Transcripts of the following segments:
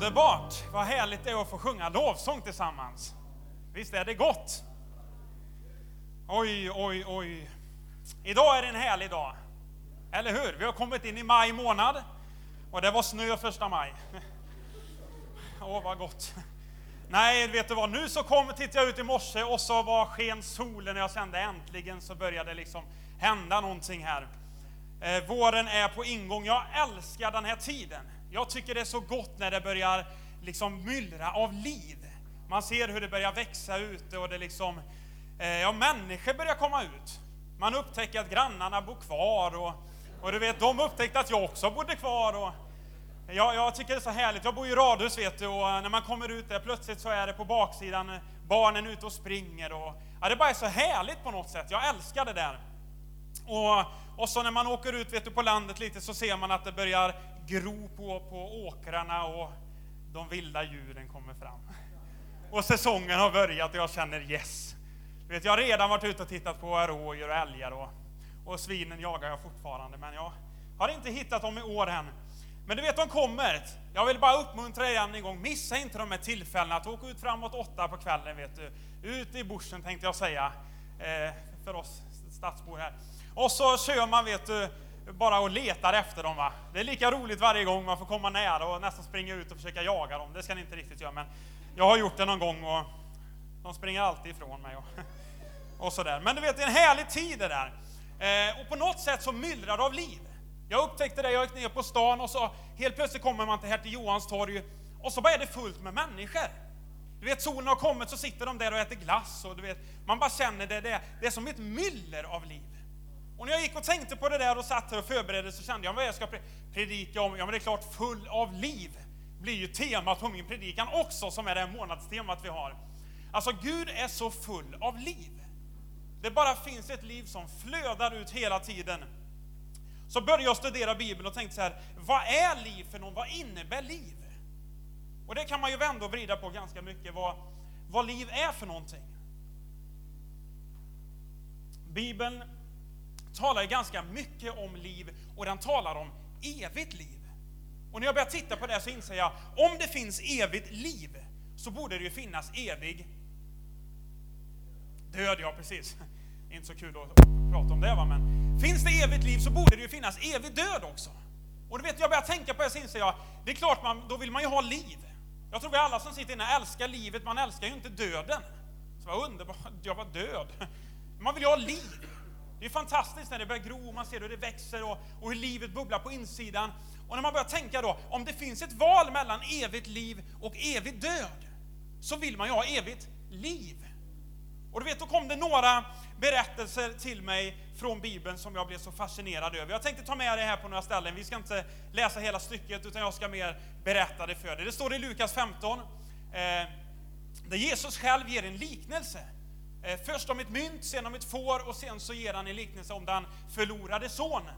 Underbart! Vad härligt det är att få sjunga lovsång tillsammans. Visst är det gott? Oj, oj, oj. Idag är det en härlig dag. Eller hur? Vi har kommit in i maj månad och det var snö första maj. Åh, vad gott. Nej, vet du vad? Nu så kom, tittade jag ut i morse och så var sken solen och jag kände äntligen så började det liksom hända någonting här. Eh, våren är på ingång. Jag älskar den här tiden. Jag tycker det är så gott när det börjar liksom myllra av liv. Man ser hur det börjar växa ute och det liksom, eh, ja, människor börjar komma ut. Man upptäcker att grannarna bor kvar och, och du vet, de upptäckte att jag också bodde kvar. Och, jag, jag tycker det är så härligt. Jag bor i radhus vet du och när man kommer ut där plötsligt så är det på baksidan eh, barnen ute och springer och ja, det bara är så härligt på något sätt. Jag älskar det där. Och, och så när man åker ut vet du, på landet lite så ser man att det börjar gro på, på åkrarna och de vilda djuren kommer fram. Och säsongen har börjat och jag känner yes. Du vet, jag har redan varit ute och tittat på rådjur och älgar och, och svinen jagar jag fortfarande men jag har inte hittat dem i år än. Men du vet, de kommer. Jag vill bara uppmuntra er än en gång, missa inte de här tillfällena att åka ut framåt åtta på kvällen, vet du. Ut i bushen tänkte jag säga, eh, för oss stadsbor här. Och så kör man, vet du, bara och letar efter dem. Va? Det är lika roligt varje gång man får komma nära och nästan springa ut och försöka jaga dem. Det ska ni inte riktigt göra, men jag har gjort det någon gång och de springer alltid ifrån mig. Och, och sådär. Men du vet, det är en härlig tid det där. Eh, och på något sätt så myllrar det av liv. Jag upptäckte det, jag gick ner på stan och så helt plötsligt kommer man till här till Johans torg och så bara är det fullt med människor. Du vet, solen har kommit så sitter de där och äter glass och du vet, man bara känner det, det, det är som ett myller av liv. Och när jag gick och tänkte på det där och satt här och förberedde så kände jag, vad jag ska predika om? Ja, men det är klart, full av liv blir ju temat på min predikan också, som är det här månadstemat vi har. Alltså, Gud är så full av liv. Det bara finns ett liv som flödar ut hela tiden. Så började jag studera Bibeln och tänkte så här, vad är liv för någon? Vad innebär liv? Och det kan man ju vända och vrida på ganska mycket, vad, vad liv är för någonting. Bibeln talar ju ganska mycket om liv och den talar om evigt liv. Och när jag börjar titta på det så inser jag, om det finns evigt liv så borde det ju finnas evig död, ja precis. Inte så kul att prata om det va, men finns det evigt liv så borde det ju finnas evig död också. Och du vet, jag börjar tänka på det så inser jag, det är klart, man, då vill man ju ha liv. Jag tror vi alla som sitter inne älskar livet, man älskar ju inte döden. Så vad underbart, jag var död. Man vill ju ha liv. Det är fantastiskt när det börjar gro, man ser hur det växer och, och hur livet bubblar på insidan. Och när man börjar tänka då, om det finns ett val mellan evigt liv och evig död, så vill man ju ha evigt liv. Och du vet, då kom det några berättelser till mig från Bibeln som jag blev så fascinerad över. Jag tänkte ta med det här på några ställen. Vi ska inte läsa hela stycket, utan jag ska mer berätta det för dig. Det står i Lukas 15, eh, där Jesus själv ger en liknelse Eh, först om ett mynt, sen om ett får och sen så ger han en liknelse om den förlorade sonen.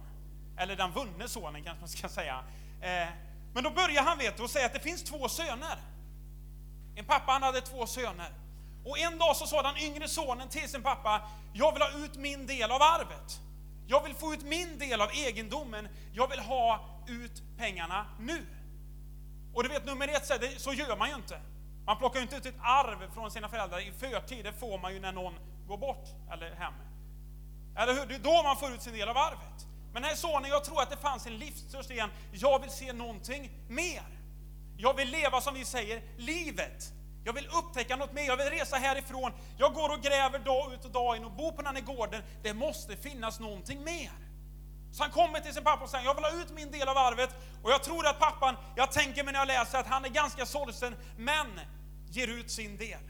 Eller den vunne sonen kanske man ska säga. Eh, men då börjar han vet du, och säger att det finns två söner. En pappa han hade två söner. Och en dag så sa den yngre sonen till sin pappa, jag vill ha ut min del av arvet. Jag vill få ut min del av egendomen. Jag vill ha ut pengarna nu. Och du vet nummer ett, så gör man ju inte. Man plockar ju inte ut ett arv från sina föräldrar i förtid, det får man ju när någon går bort, eller hem. Eller hur? Det är då man får ut sin del av arvet. Men här sonen, jag tror att det fanns en livstörst igen. Jag vill se någonting mer. Jag vill leva som vi säger, livet. Jag vill upptäcka något mer, jag vill resa härifrån. Jag går och gräver dag ut och dag in och bor på den här gården. Det måste finnas någonting mer. Så han kommer till sin pappa och säger, jag vill ha ut min del av arvet. Och jag tror att pappan, jag tänker mig när jag läser att han är ganska sorgsen, men ger ut sin del.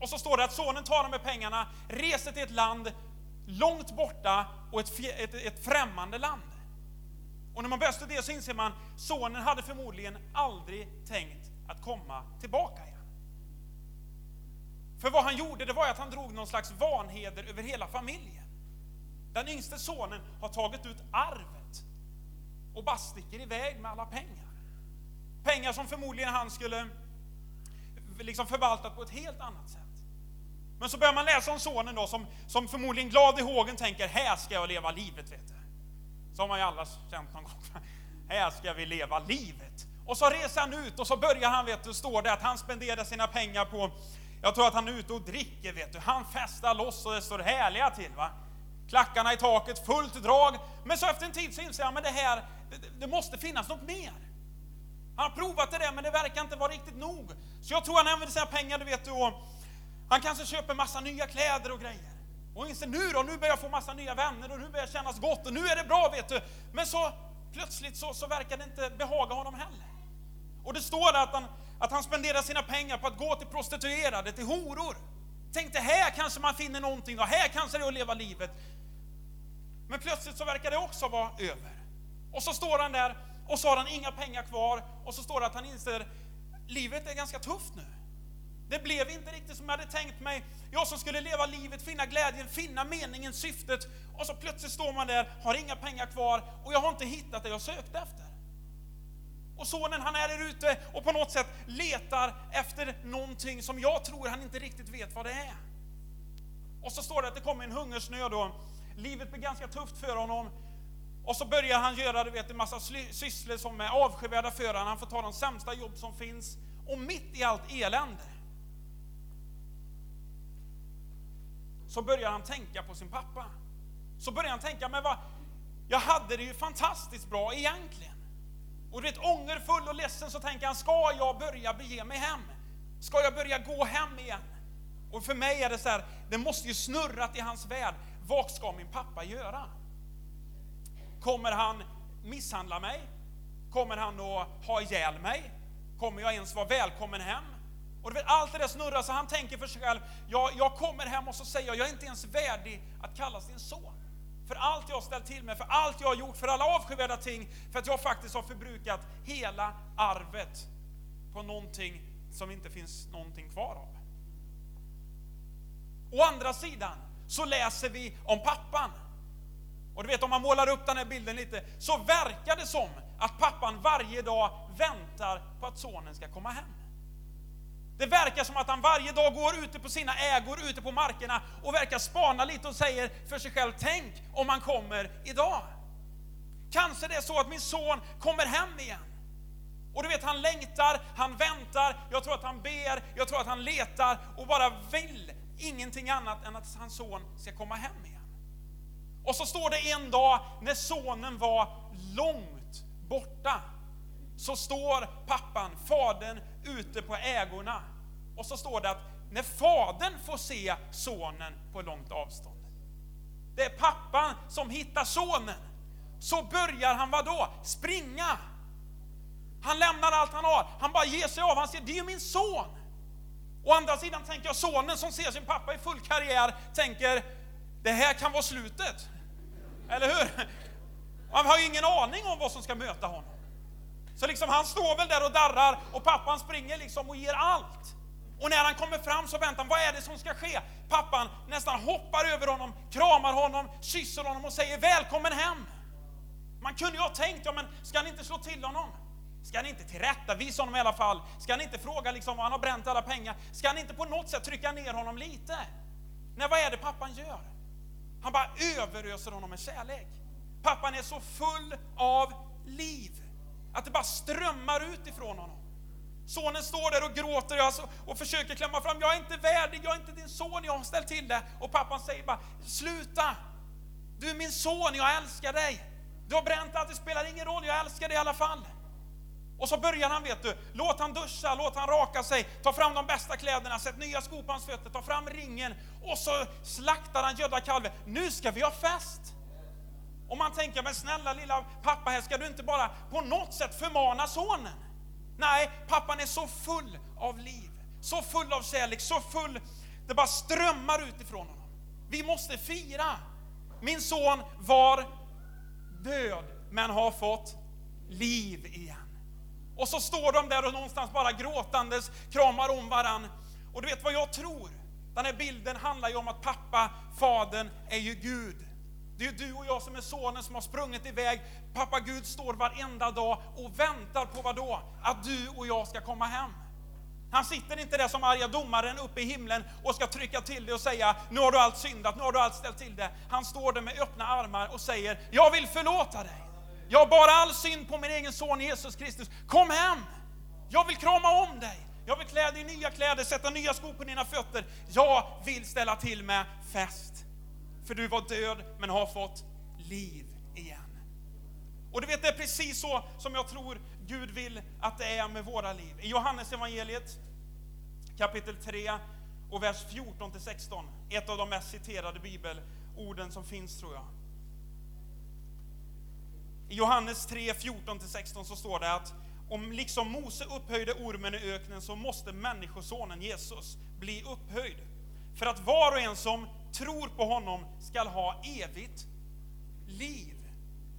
Och så står det att sonen tar de här pengarna, reser till ett land långt borta och ett, ett, ett främmande land. Och när man börjar studera så inser man att sonen hade förmodligen aldrig tänkt att komma tillbaka igen. För vad han gjorde det var att han drog någon slags vanheder över hela familjen. Den yngste sonen har tagit ut arvet och bara sticker iväg med alla pengar. Pengar som förmodligen han skulle liksom förvaltat på ett helt annat sätt. Men så börjar man läsa om sonen då som, som förmodligen glad i hågen tänker, här ska jag leva livet vet du. Så har man ju alla känt någon gång. Här ska vi leva livet. Och så reser han ut och så börjar han, vet du, står det att han spenderar sina pengar på, jag tror att han är ute och dricker, vet du. Han festar loss och det står härliga till va. Klackarna i taket, fullt drag. Men så efter en tid så inser han, men det här, det, det måste finnas något mer. Han har provat det där men det verkar inte vara riktigt nog. Så jag tror han använder sina pengar, du vet, och han kanske köper massa nya kläder och grejer. Och inser nu då, nu börjar jag få massa nya vänner och nu börjar det kännas gott och nu är det bra vet du. Men så plötsligt så, så verkar det inte behaga honom heller. Och det står att han, att han spenderar sina pengar på att gå till prostituerade, till horor. Tänkte här kanske man finner någonting då, här kanske det är att leva livet. Men plötsligt så verkar det också vara över. Och så står han där och så har han inga pengar kvar och så står det att han inser livet är ganska tufft nu. Det blev inte riktigt som jag hade tänkt mig. Jag som skulle leva livet, finna glädjen, finna meningen, syftet. Och så plötsligt står man där, har inga pengar kvar och jag har inte hittat det jag sökte efter. Och sonen han är där ute och på något sätt letar efter någonting som jag tror han inte riktigt vet vad det är. Och så står det att det kommer en hungersnöd då. Livet blir ganska tufft för honom. Och så börjar han göra du vet, en massa sysslor som är avskyvärda för honom. Han får ta de sämsta jobb som finns. Och mitt i allt elände så börjar han tänka på sin pappa. Så börjar han tänka, men vad, jag hade det ju fantastiskt bra egentligen. Och du vet, ångerfull och ledsen så tänker han, ska jag börja bege mig hem? Ska jag börja gå hem igen? Och för mig är det så här, det måste ju snurrat i hans värld. Vad ska min pappa göra? Kommer han misshandla mig? Kommer han att ha ihjäl mig? Kommer jag ens vara välkommen hem? Och vet, allt det där snurrar så han tänker för sig själv, jag, jag kommer hem och så säger jag, jag är inte ens värdig att kallas din son. För allt jag har ställt till med, för allt jag har gjort, för alla avskyvärda ting, för att jag faktiskt har förbrukat hela arvet på någonting som inte finns någonting kvar av. Å andra sidan så läser vi om pappan. Och du vet om man målar upp den här bilden lite, så verkar det som att pappan varje dag väntar på att sonen ska komma hem. Det verkar som att han varje dag går ute på sina ägor, ute på markerna och verkar spana lite och säger för sig själv, tänk om han kommer idag. Kanske det är så att min son kommer hem igen. Och du vet, han längtar, han väntar, jag tror att han ber, jag tror att han letar och bara vill ingenting annat än att hans son ska komma hem igen. Och så står det en dag när sonen var långt borta, så står pappan, fadern, ute på ägorna. Och så står det att när fadern får se sonen på långt avstånd, det är pappan som hittar sonen, så börjar han vadå? Springa. Han lämnar allt han har, han bara ger sig av, han säger det är ju min son. Å andra sidan tänker jag sonen som ser sin pappa i full karriär tänker det här kan vara slutet. Eller hur? Man har ju ingen aning om vad som ska möta honom. Så liksom han står väl där och darrar och pappan springer liksom och ger allt. Och när han kommer fram så väntar han, vad är det som ska ske? Pappan nästan hoppar över honom, kramar honom, kysser honom och säger välkommen hem. Man kunde ju ha tänkt, ja men ska han inte slå till honom? Ska han inte tillrättavisa honom i alla fall? Ska han inte fråga liksom vad han har bränt alla pengar? Ska han inte på något sätt trycka ner honom lite? Nej, vad är det pappan gör? Han bara överöser honom med kärlek. Pappan är så full av liv. Att det bara strömmar ut ifrån honom. Sonen står där och gråter alltså, och försöker klämma fram, jag är inte värdig, jag är inte din son, jag har ställt till det. Och pappan säger bara, sluta! Du är min son, jag älskar dig. Du har bränt allt, det spelar ingen roll, jag älskar dig i alla fall. Och så börjar han, vet du, låt han duscha, låt han raka sig, ta fram de bästa kläderna, sätt nya skor på hans fötter, ta fram ringen och så slaktar han gödda kalven. Nu ska vi ha fest! Och man tänker, men snälla lilla pappa här, ska du inte bara på något sätt förmana sonen? Nej, pappan är så full av liv, så full av kärlek, så full, det bara strömmar utifrån honom. Vi måste fira. Min son var död men har fått liv igen. Och så står de där och någonstans bara gråtandes kramar om varann. Och du vet vad jag tror? Den här bilden handlar ju om att pappa, fadern, är ju Gud. Det är ju du och jag som är sonen som har sprungit iväg. Pappa Gud står varenda dag och väntar på vad då? Att du och jag ska komma hem. Han sitter inte där som arga domaren uppe i himlen och ska trycka till dig och säga nu har du allt syndat, nu har du allt ställt till det. Han står där med öppna armar och säger jag vill förlåta dig. Jag bar all synd på min egen son Jesus Kristus. Kom hem! Jag vill krama om dig. Jag vill klä dig i nya kläder, sätta nya skor på dina fötter. Jag vill ställa till med fest. För du var död men har fått liv igen. Och du vet, det är precis så som jag tror Gud vill att det är med våra liv. I Johannes evangeliet kapitel 3 och vers 14 till 16, ett av de mest citerade bibelorden som finns tror jag. I Johannes 3, 14-16 så står det att om liksom Mose upphöjde ormen i öknen så måste människosonen Jesus bli upphöjd. För att var och en som tror på honom skall ha evigt liv.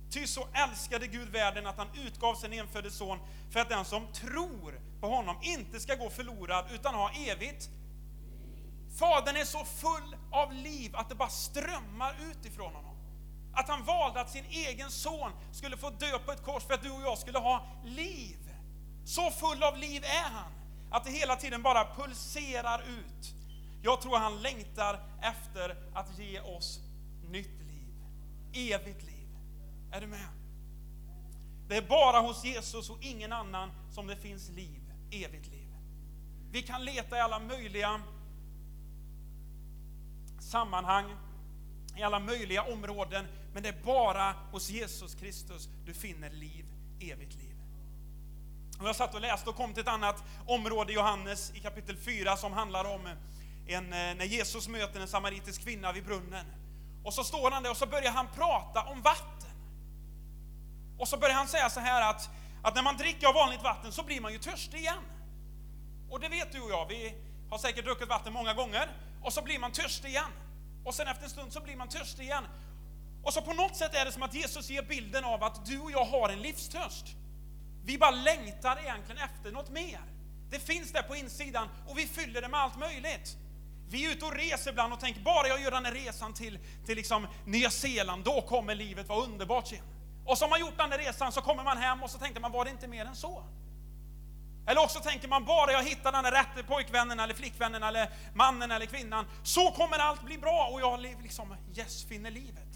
Ty så älskade Gud världen att han utgav sin enfödde son för att den som tror på honom inte ska gå förlorad utan ha evigt Fadern är så full av liv att det bara strömmar ut ifrån honom. Att han valde att sin egen son skulle få dö på ett kors för att du och jag skulle ha liv. Så full av liv är han, att det hela tiden bara pulserar ut. Jag tror han längtar efter att ge oss nytt liv, evigt liv. Är du med? Det är bara hos Jesus och ingen annan som det finns liv, evigt liv. Vi kan leta i alla möjliga sammanhang, i alla möjliga områden, men det är bara hos Jesus Kristus du finner liv, evigt liv. Och jag satt och läste och kom till ett annat område i Johannes i kapitel 4 som handlar om en, eh, när Jesus möter en samaritisk kvinna vid brunnen. Och så står han där och så börjar han prata om vatten. Och så börjar han säga så här att, att när man dricker av vanligt vatten så blir man ju törstig igen. Och det vet du och jag, vi har säkert druckit vatten många gånger och så blir man törstig igen. Och sen efter en stund så blir man törstig igen. Och så på något sätt är det som att Jesus ger bilden av att du och jag har en livstörst. Vi bara längtar egentligen efter något mer. Det finns där på insidan och vi fyller det med allt möjligt. Vi är ute och reser ibland och tänker bara jag gör den här resan till, till liksom Nya Zeeland, då kommer livet vara underbart igen. Och så har man gjort den här resan så kommer man hem och så tänkte man var det inte mer än så? Eller också tänker man bara jag hittar den rätta pojkvännen eller flickvännen eller mannen eller kvinnan så kommer allt bli bra och jag liksom yes, finner livet.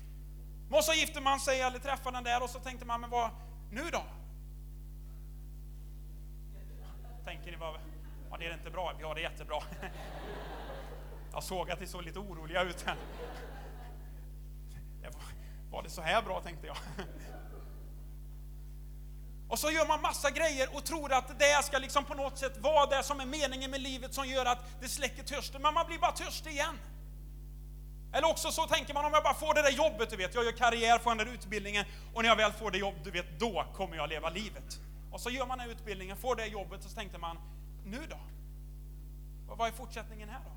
Och så gifter man sig eller träffar den där och så tänkte man men vad nu då? Tänker ni vad, ja det är inte bra, ja det är jättebra. Jag såg att ni såg lite oroliga ut. Här. Var det så här bra tänkte jag. Och så gör man massa grejer och tror att det ska liksom på något sätt vara det som är meningen med livet som gör att det släcker törsten, men man blir bara törstig igen. Eller också så tänker man om jag bara får det där jobbet, du vet, jag gör karriär, får den där utbildningen och när jag väl får det jobbet, du vet, då kommer jag leva livet. Och så gör man den utbildningen, får det jobbet och så tänkte man, nu då? Vad är fortsättningen här då?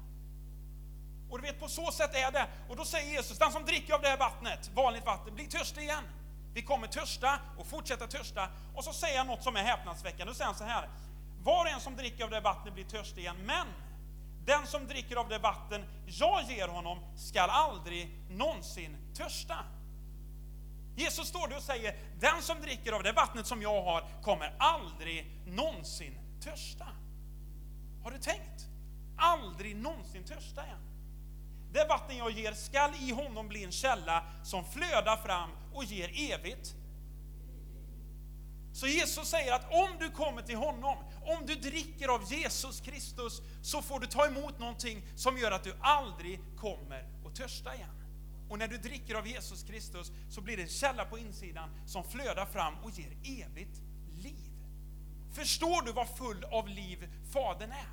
Och du vet, på så sätt är det. Och då säger Jesus, den som dricker av det här vattnet, vanligt vatten, blir törstig igen. Vi kommer törsta och fortsätta törsta. Och så säger han något som är häpnadsväckande. Då säger han så här, var och en som dricker av det här vattnet blir törstig igen, men den som dricker av det vatten jag ger honom skall aldrig någonsin törsta. Jesus står där och säger, den som dricker av det vattnet som jag har kommer aldrig någonsin törsta. Har du tänkt? Aldrig någonsin törsta igen. Det vatten jag ger skall i honom bli en källa som flödar fram och ger evigt. Så Jesus säger att om du kommer till honom, om du dricker av Jesus Kristus, så får du ta emot någonting som gör att du aldrig kommer att törsta igen. Och när du dricker av Jesus Kristus så blir det en källa på insidan som flödar fram och ger evigt liv. Förstår du vad full av liv Fadern är?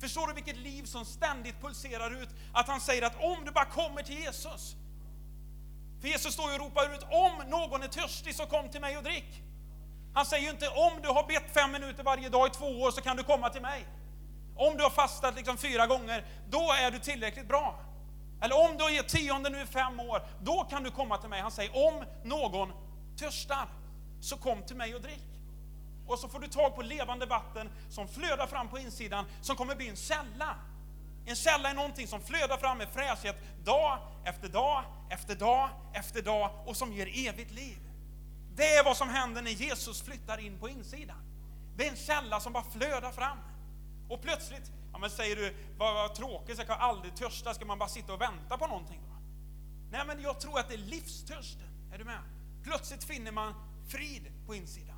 Förstår du vilket liv som ständigt pulserar ut? Att han säger att om du bara kommer till Jesus. För Jesus står ju och ropar ut, om någon är törstig så kom till mig och drick. Han säger ju inte, om du har bett fem minuter varje dag i två år så kan du komma till mig. Om du har fastat liksom fyra gånger, då är du tillräckligt bra. Eller om du har gett tionde nu i fem år, då kan du komma till mig. Han säger, om någon törstar. så kom till mig och drick. Och så får du tag på levande vatten som flödar fram på insidan, som kommer bli en källa. En källa är någonting som flödar fram med fräschhet dag efter dag, efter dag, efter dag och som ger evigt liv. Det är vad som händer när Jesus flyttar in på insidan. Det är en källa som bara flödar fram. Och plötsligt, ja men säger du, vad, vad tråkigt, jag kan aldrig törsta, ska man bara sitta och vänta på någonting då? Nej men jag tror att det är livstörsten, är du med? Plötsligt finner man frid på insidan.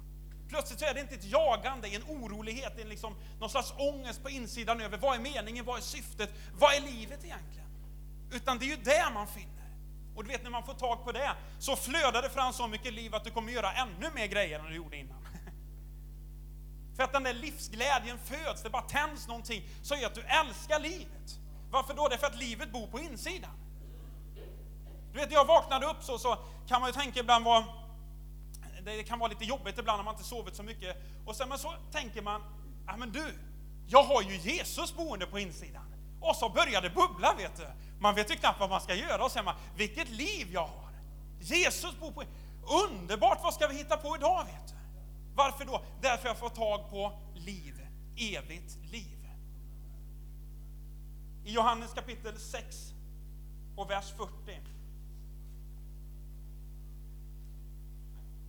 Plötsligt så är det inte ett jagande, en orolighet, en liksom, någon slags ångest på insidan över vad är meningen, vad är syftet, vad är livet egentligen? Utan det är ju det man finner. Och du vet när man får tag på det så flödar det fram så mycket liv att du kommer göra ännu mer grejer än du gjorde innan. För att den där livsglädjen föds, det bara tänds någonting som gör att du älskar livet. Varför då? Det är för att livet bor på insidan. Du vet, jag vaknade upp så, så kan man ju tänka ibland vad det kan vara lite jobbigt ibland när man inte sovit så mycket. Och sen men så tänker man, ja men du, jag har ju Jesus boende på insidan. Och så börjar det bubbla vet du. Man vet ju knappt vad man ska göra och säger man, vilket liv jag har. Jesus bor på Underbart, vad ska vi hitta på idag vet du? Varför då? Därför jag får tag på liv, evigt liv. I Johannes kapitel 6 och vers 40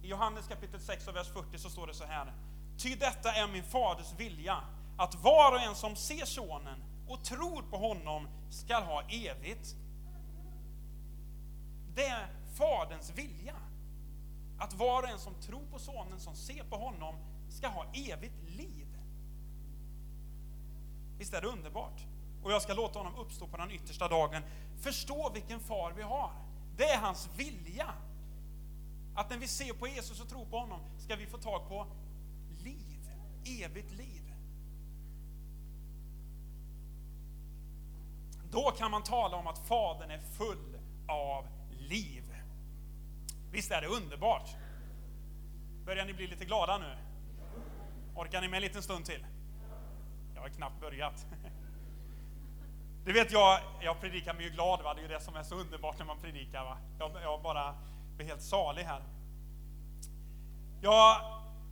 I Johannes kapitel 6 och vers 40 så står det så här. Ty detta är min faders vilja, att var och en som ser sonen och tror på honom skall ha evigt. Det är faderns vilja. Att var och en som tror på sonen, som ser på honom, ska ha evigt liv. Visst är det underbart? Och jag ska låta honom uppstå på den yttersta dagen. Förstå vilken far vi har. Det är hans vilja att när vi ser på Jesus och tror på honom ska vi få tag på liv, evigt liv. Då kan man tala om att Fadern är full av liv. Visst är det underbart? Börjar ni bli lite glada nu? Orkar ni med en liten stund till? Jag har knappt börjat. Du vet, jag, jag predikar mig ju glad, va? det är ju det som är så underbart när man predikar. Va? Jag, jag bara blir helt salig här. Jag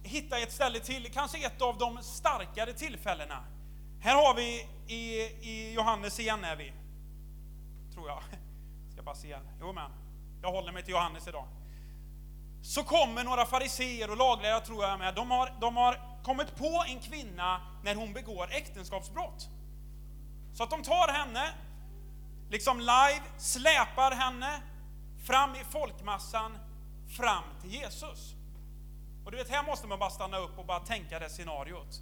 hittade ett ställe till, kanske ett av de starkare tillfällena. Här har vi i, i Johannes igen är vi. Tror jag. Ska bara se. Jo men, jag håller mig till Johannes idag. Så kommer några fariseer och laglärare tror jag med. De har, de har kommit på en kvinna när hon begår äktenskapsbrott. Så att de tar henne, liksom live, släpar henne fram i folkmassan, fram till Jesus. Och du vet, här måste man bara stanna upp och bara tänka det scenariot.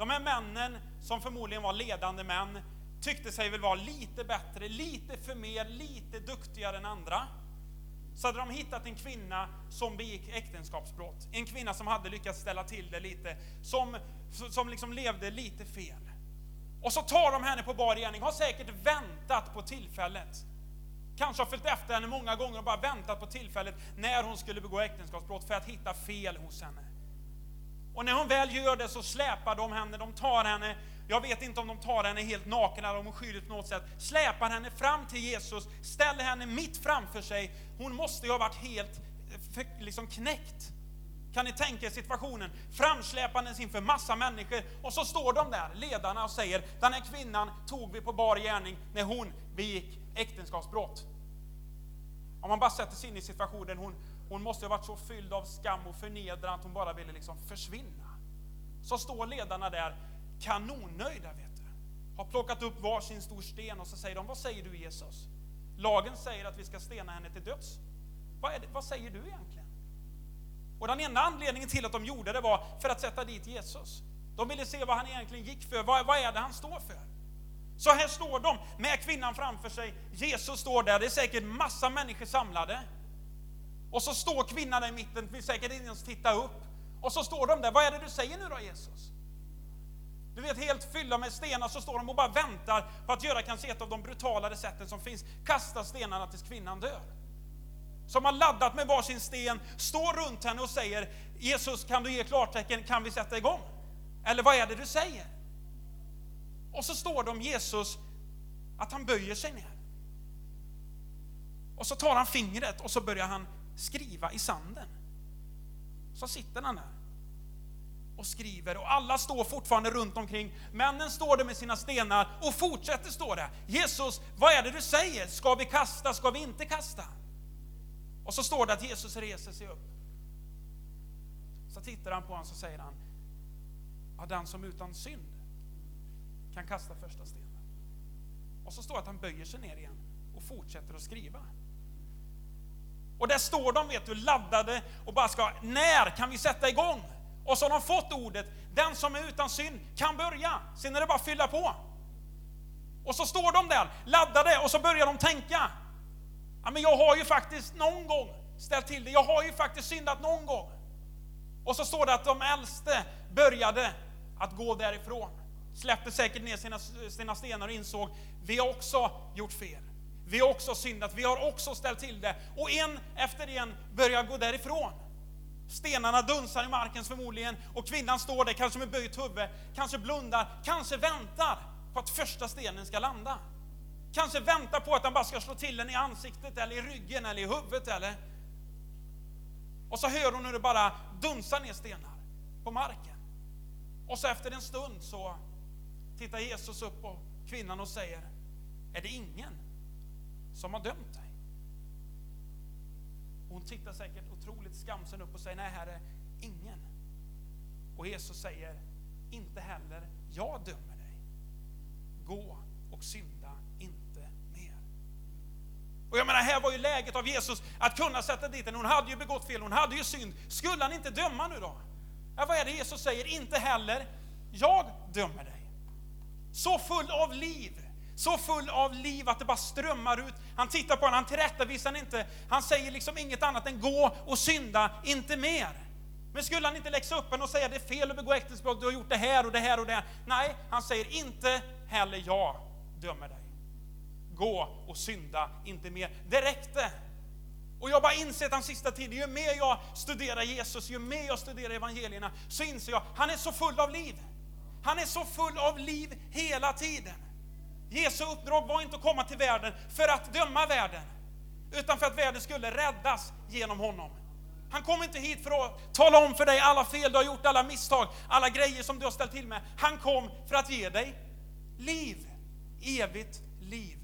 De här männen, som förmodligen var ledande män, tyckte sig väl vara lite bättre, lite för mer, lite duktigare än andra. Så hade de hittat en kvinna som begick äktenskapsbrott. En kvinna som hade lyckats ställa till det lite, som, som liksom levde lite fel. Och så tar de henne på bar gärning, har säkert väntat på tillfället. Kanske har följt efter henne många gånger och bara väntat på tillfället när hon skulle begå äktenskapsbrott för att hitta fel hos henne. Och när hon väl gör det så släpar de henne, de tar henne, jag vet inte om de tar henne helt naken eller om hon skyller på något sätt, släpar henne fram till Jesus, ställer henne mitt framför sig. Hon måste ju ha varit helt eh, liksom knäckt. Kan ni tänka er situationen? Framsläpandes inför massa människor och så står de där, ledarna, och säger den här kvinnan tog vi på bar gärning när hon begick äktenskapsbrott. Om man bara sätter sig in i situationen, hon, hon måste ha varit så fylld av skam och förnedran att hon bara ville liksom försvinna. Så står ledarna där kanonnöjda, vet du. Har plockat upp varsin stor sten och så säger de, vad säger du Jesus? Lagen säger att vi ska stena henne till döds. Vad, det, vad säger du egentligen? Och den enda anledningen till att de gjorde det var för att sätta dit Jesus. De ville se vad han egentligen gick för, vad, vad är det han står för? Så här står de med kvinnan framför sig. Jesus står där, det är säkert massa människor samlade. Och så står kvinnan i mitten, vill säkert inte ens titta upp. Och så står de där, vad är det du säger nu då Jesus? Du vet, helt fyllda med stenar så står de och bara väntar på att göra kanske ett av de brutalare sätten som finns. Kasta stenarna tills kvinnan dör. Som har laddat med varsin sten, står runt henne och säger Jesus, kan du ge klartecken, kan vi sätta igång? Eller vad är det du säger? Och så står det om Jesus att han böjer sig ner. Och så tar han fingret och så börjar han skriva i sanden. Så sitter han där och skriver och alla står fortfarande runt omkring. Männen står där med sina stenar och fortsätter stå där. Jesus, vad är det du säger? Ska vi kasta? Ska vi inte kasta? Och så står det att Jesus reser sig upp. Så tittar han på honom och säger han, ja, den som utan synd kan kasta första stenen. Och så står det att han böjer sig ner igen och fortsätter att skriva. Och där står de, vet du, laddade och bara ska, när kan vi sätta igång? Och så har de fått ordet, den som är utan synd kan börja. Sen är det bara att fylla på. Och så står de där laddade och så börjar de tänka. Ja, men jag har ju faktiskt någon gång ställt till det. Jag har ju faktiskt syndat någon gång. Och så står det att de äldste började att gå därifrån. Släppte säkert ner sina, sina stenar och insåg, vi har också gjort fel. Vi har också syndat, vi har också ställt till det. Och en efter en börjar gå därifrån. Stenarna dunsar i marken förmodligen och kvinnan står där, kanske med böjt huvud, kanske blundar, kanske väntar på att första stenen ska landa. Kanske väntar på att den bara ska slå till den i ansiktet eller i ryggen eller i huvudet eller... Och så hör hon hur det bara dunsar ner stenar på marken. Och så efter en stund så tittar Jesus upp på kvinnan och säger, är det ingen som har dömt dig? Hon tittar säkert otroligt skamsen upp och säger, nej herre, ingen. Och Jesus säger, inte heller jag dömer dig. Gå och synda inte mer. Och jag menar, här var ju läget av Jesus att kunna sätta dit henne. Hon hade ju begått fel, hon hade ju synd. Skulle han inte döma nu då? Ja, vad är det Jesus säger? Inte heller jag dömer dig. Så full av liv, så full av liv att det bara strömmar ut. Han tittar på henne, han tillrättavisar inte. Han säger liksom inget annat än gå och synda, inte mer. Men skulle han inte läxa upp henne och säga det är fel att begå äktenskap, du har gjort det här och det här och det här. Nej, han säger inte heller jag dömer dig. Gå och synda inte mer. Det räckte. Och jag har bara insett den sista tiden, ju mer jag studerar Jesus, ju mer jag studerar evangelierna, så inser jag, han är så full av liv. Han är så full av liv hela tiden. Jesu uppdrag var inte att komma till världen för att döma världen, utan för att världen skulle räddas genom honom. Han kom inte hit för att tala om för dig alla fel du har gjort, alla misstag, alla grejer som du har ställt till med. Han kom för att ge dig liv, evigt liv.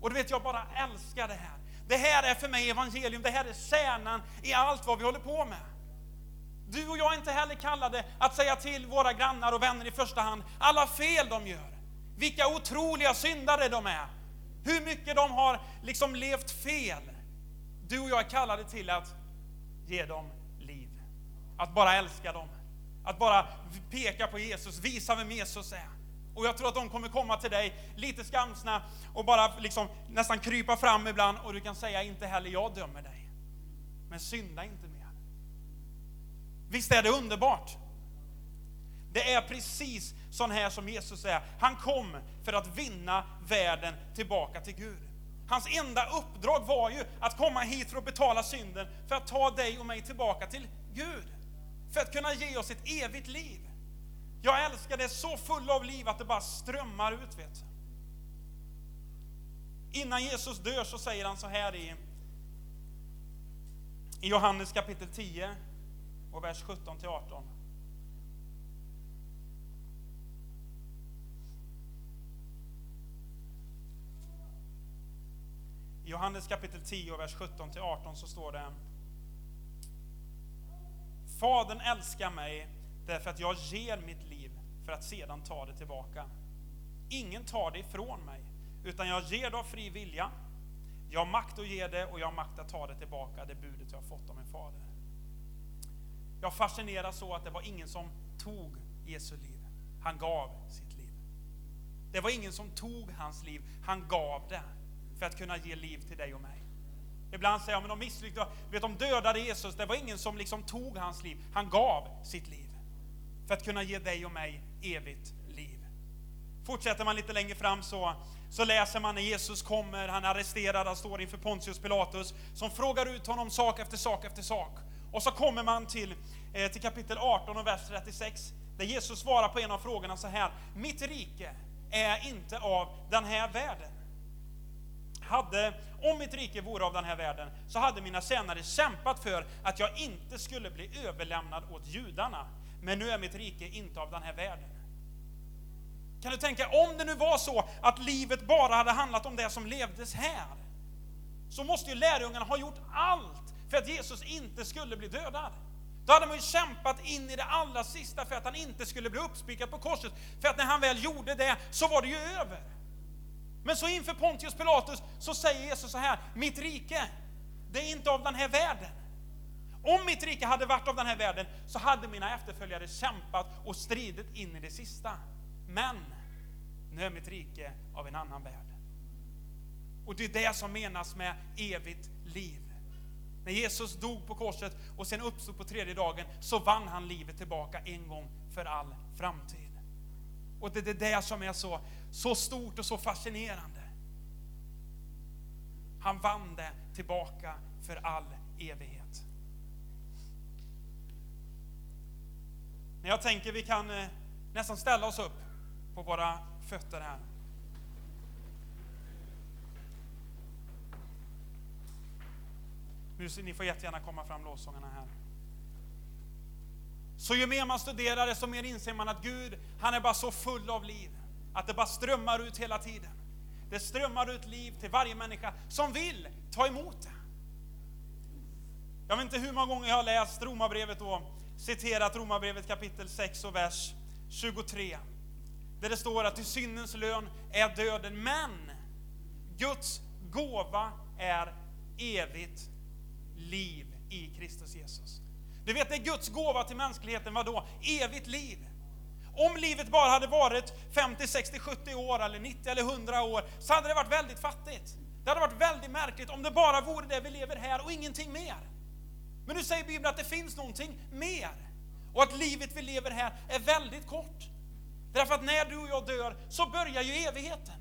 Och du vet, jag bara älskar det här. Det här är för mig evangelium, det här är kärnan i allt vad vi håller på med. Du och jag är inte heller kallade att säga till våra grannar och vänner i första hand alla fel de gör. Vilka otroliga syndare de är. Hur mycket de har liksom levt fel. Du och jag är kallade till att ge dem liv. Att bara älska dem. Att bara peka på Jesus, visa vem Jesus är. Och jag tror att de kommer komma till dig lite skamsna och bara liksom nästan krypa fram ibland och du kan säga inte heller jag dömer dig. Men synda inte mer. Visst är det underbart? Det är precis sån här som Jesus är. Han kom för att vinna världen tillbaka till Gud. Hans enda uppdrag var ju att komma hit för att betala synden, för att ta dig och mig tillbaka till Gud. För att kunna ge oss ett evigt liv. Jag älskar det så full av liv att det bara strömmar ut. Vet. Innan Jesus dör så säger han så här i, i Johannes kapitel 10 och vers 17 till 18. I Johannes kapitel 10 vers 17-18 så står det Fadern älskar mig därför att jag ger mitt liv för att sedan ta det tillbaka. Ingen tar det ifrån mig, utan jag ger det av fri vilja. Jag har makt att ge det och jag har makt att ta det tillbaka, det budet jag har fått av min fader. Jag fascineras så att det var ingen som tog Jesu liv. Han gav sitt liv. Det var ingen som tog hans liv, han gav det för att kunna ge liv till dig och mig. Ibland säger jag, men de misslyckades, vet de dödade Jesus, det var ingen som liksom tog hans liv, han gav sitt liv. För att kunna ge dig och mig evigt liv. Fortsätter man lite längre fram så, så läser man när Jesus kommer, han är arresterad, han står inför Pontius Pilatus, som frågar ut honom sak efter sak efter sak. Och så kommer man till, eh, till kapitel 18 och vers 36, där Jesus svarar på en av frågorna så här, mitt rike är inte av den här världen. Hade Om mitt rike vore av den här världen så hade mina tjänare kämpat för att jag inte skulle bli överlämnad åt judarna. Men nu är mitt rike inte av den här världen. Kan du tänka, om det nu var så att livet bara hade handlat om det som levdes här, så måste ju lärjungarna ha gjort allt för att Jesus inte skulle bli dödad. Då hade man ju kämpat in i det allra sista för att han inte skulle bli uppspikad på korset. För att när han väl gjorde det så var det ju över. Men så inför Pontius Pilatus så säger Jesus så här, mitt rike, det är inte av den här världen. Om mitt rike hade varit av den här världen så hade mina efterföljare kämpat och stridit in i det sista. Men nu är mitt rike av en annan värld. Och det är det som menas med evigt liv. När Jesus dog på korset och sen uppstod på tredje dagen så vann han livet tillbaka en gång för all framtid. Och det är det som är så, så stort och så fascinerande. Han vann det tillbaka för all evighet. Men jag tänker vi kan eh, nästan ställa oss upp på våra fötter här. Ni får jättegärna komma fram lovsångarna här. Så ju mer man studerar desto mer inser man att Gud, han är bara så full av liv. Att det bara strömmar ut hela tiden. Det strömmar ut liv till varje människa som vill ta emot det. Jag vet inte hur många gånger jag har läst Romarbrevet och citerat Romarbrevet kapitel 6 och vers 23. Där det står att till syndens lön är döden, men Guds gåva är evigt liv i Kristus Jesus. Du vet, det är Guds gåva till mänskligheten, vad då? Evigt liv. Om livet bara hade varit 50, 60, 70 år eller 90 eller 100 år så hade det varit väldigt fattigt. Det hade varit väldigt märkligt om det bara vore det vi lever här och ingenting mer. Men nu säger Bibeln att det finns någonting mer. Och att livet vi lever här är väldigt kort. Därför att när du och jag dör så börjar ju evigheten.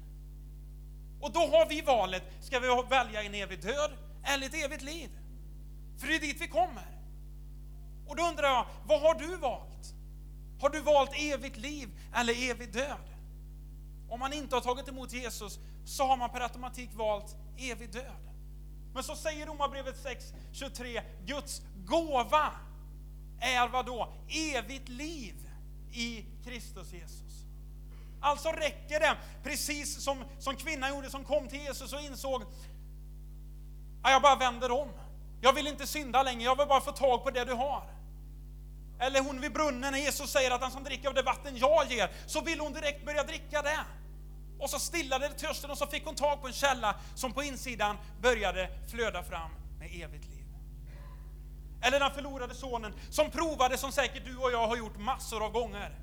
Och då har vi valet, ska vi välja en evig död eller ett evigt liv? För det är dit vi kommer. Och då undrar jag, vad har du valt? Har du valt evigt liv eller evig död? Om man inte har tagit emot Jesus så har man per automatik valt evig död. Men så säger Romarbrevet 6.23, Guds gåva är vad då? Evigt liv i Kristus Jesus. Alltså räcker det, precis som, som kvinnan gjorde som kom till Jesus och insåg, jag bara vänder om. Jag vill inte synda längre, jag vill bara få tag på det du har. Eller hon vid brunnen när Jesus säger att han som dricker av det vatten jag ger, så vill hon direkt börja dricka det. Och så stillade det törsten och så fick hon tag på en källa som på insidan började flöda fram med evigt liv. Eller den förlorade sonen som provade som säkert du och jag har gjort massor av gånger.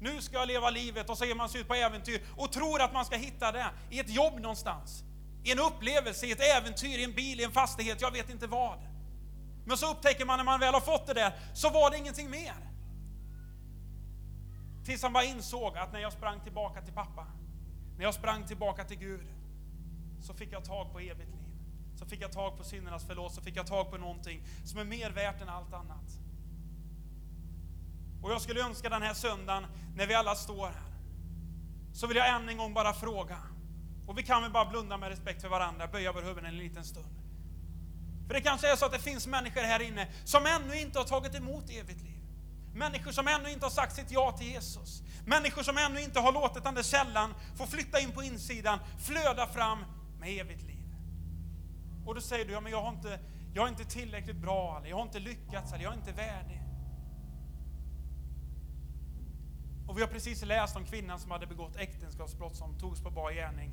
Nu ska jag leva livet och så ger man sig ut på äventyr och tror att man ska hitta det i ett jobb någonstans. I en upplevelse, i ett äventyr, i en bil, i en fastighet, jag vet inte vad. Men så upptäcker man när man väl har fått det där, så var det ingenting mer. Tills han bara insåg att när jag sprang tillbaka till pappa, när jag sprang tillbaka till Gud, så fick jag tag på evigt liv. Så fick jag tag på syndernas förlåt, så fick jag tag på någonting som är mer värt än allt annat. Och jag skulle önska den här söndagen, när vi alla står här, så vill jag än en gång bara fråga, och vi kan väl bara blunda med respekt för varandra, böja vår huvuden en liten stund. För det kanske är så att det finns människor här inne som ännu inte har tagit emot evigt liv. Människor som ännu inte har sagt sitt ja till Jesus. Människor som ännu inte har låtit den där källan få flytta in på insidan, flöda fram med evigt liv. Och då säger du, ja men jag har inte, jag är inte tillräckligt bra, eller jag har inte lyckats, eller jag är inte värdig. Och vi har precis läst om kvinnan som hade begått äktenskapsbrott som togs på bar gärning.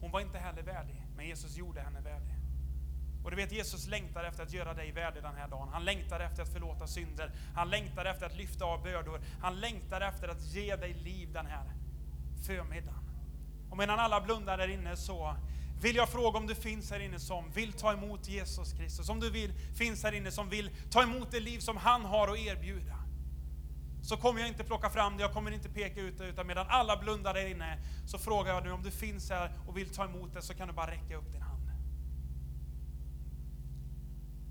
Hon var inte heller värdig, men Jesus gjorde henne värdig. Och du vet, Jesus längtar efter att göra dig värdig den här dagen. Han längtar efter att förlåta synder. Han längtar efter att lyfta av bördor. Han längtar efter att ge dig liv den här förmiddagen. Och medan alla blundar där inne så vill jag fråga om du finns här inne som vill ta emot Jesus Kristus. Om du vill, finns här inne som vill ta emot det liv som han har att erbjuda. Så kommer jag inte plocka fram det, jag kommer inte peka ut det, utan medan alla blundar där inne så frågar jag nu om du finns här och vill ta emot det så kan du bara räcka upp din hand.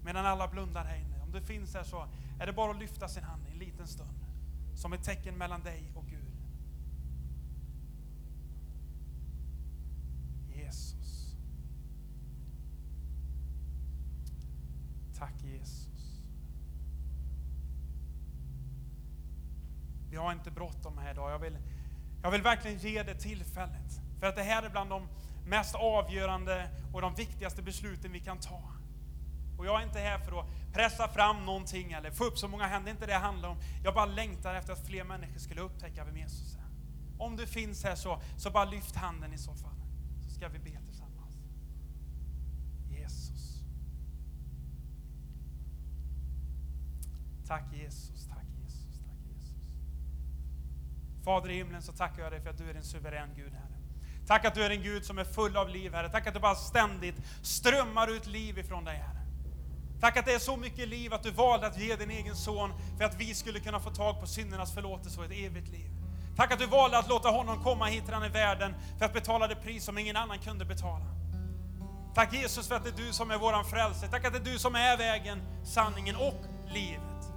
Medan alla blundar här inne. Om du finns här så är det bara att lyfta sin hand en liten stund. Som ett tecken mellan dig och Gud. Jesus. Tack Jesus. Vi har inte bråttom här idag. Jag vill, jag vill verkligen ge det tillfället. För att det här är bland de mest avgörande och de viktigaste besluten vi kan ta. Och jag är inte här för att pressa fram någonting eller få upp så många händer, det är inte det det handlar om. Jag bara längtar efter att fler människor skulle upptäcka vem Jesus är. Om du finns här så, så bara lyft handen i så fall. Så ska vi be tillsammans. Jesus. Tack Jesus, tack Jesus, tack Jesus. Fader i himlen så tackar jag dig för att du är en suverän Gud, Herre. Tack att du är en Gud som är full av liv, Herre. Tack att du bara ständigt strömmar ut liv ifrån dig, Herre. Tack att det är så mycket liv att du valde att ge din egen son för att vi skulle kunna få tag på syndernas förlåtelse och ett evigt liv. Tack att du valde att låta honom komma hit till den här världen för att betala det pris som ingen annan kunde betala. Tack Jesus för att det är du som är våran frälsare. Tack att det är du som är vägen, sanningen och livet.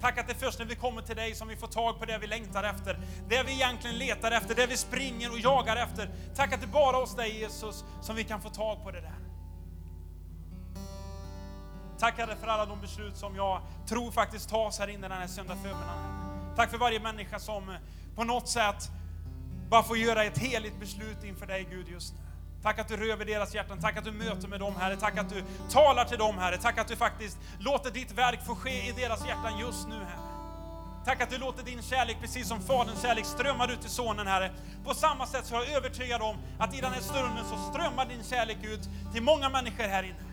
Tack att det är först när vi kommer till dig som vi får tag på det vi längtar efter, det vi egentligen letar efter, det vi springer och jagar efter. Tack att det är bara hos dig Jesus som vi kan få tag på det där. Tack Herre för alla de beslut som jag tror faktiskt tas här inne den här söndag förmiddagen. Tack för varje människa som på något sätt bara får göra ett heligt beslut inför dig Gud just nu. Tack att du rör vid deras hjärtan, tack att du möter med dem Herre, tack att du talar till dem Herre, tack att du faktiskt låter ditt verk få ske i deras hjärtan just nu Herre. Tack att du låter din kärlek, precis som Faderns kärlek, strömmar ut till Sonen Herre. På samma sätt så är jag övertygad om att i den här stunden så strömmar din kärlek ut till många människor här inne.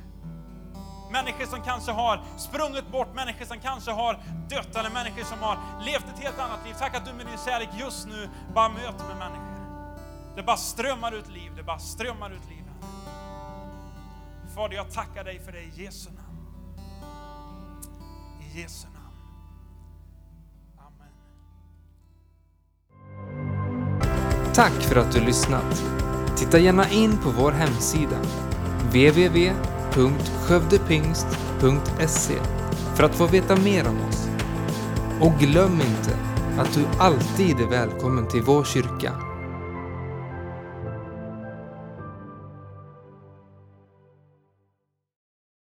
Människor som kanske har sprungit bort, människor som kanske har dött eller människor som har levt ett helt annat liv. Tack att du med din kärlek just nu bara möter med människor. Det bara strömmar ut liv, det bara strömmar ut liv. Fader, jag tackar dig för det i Jesu namn. I Jesu namn. Amen. Tack för att du lyssnat. Titta gärna in på vår hemsida www.skövdepingst.se för att få veta mer om oss. Och glöm inte att du alltid är välkommen till vår kyrka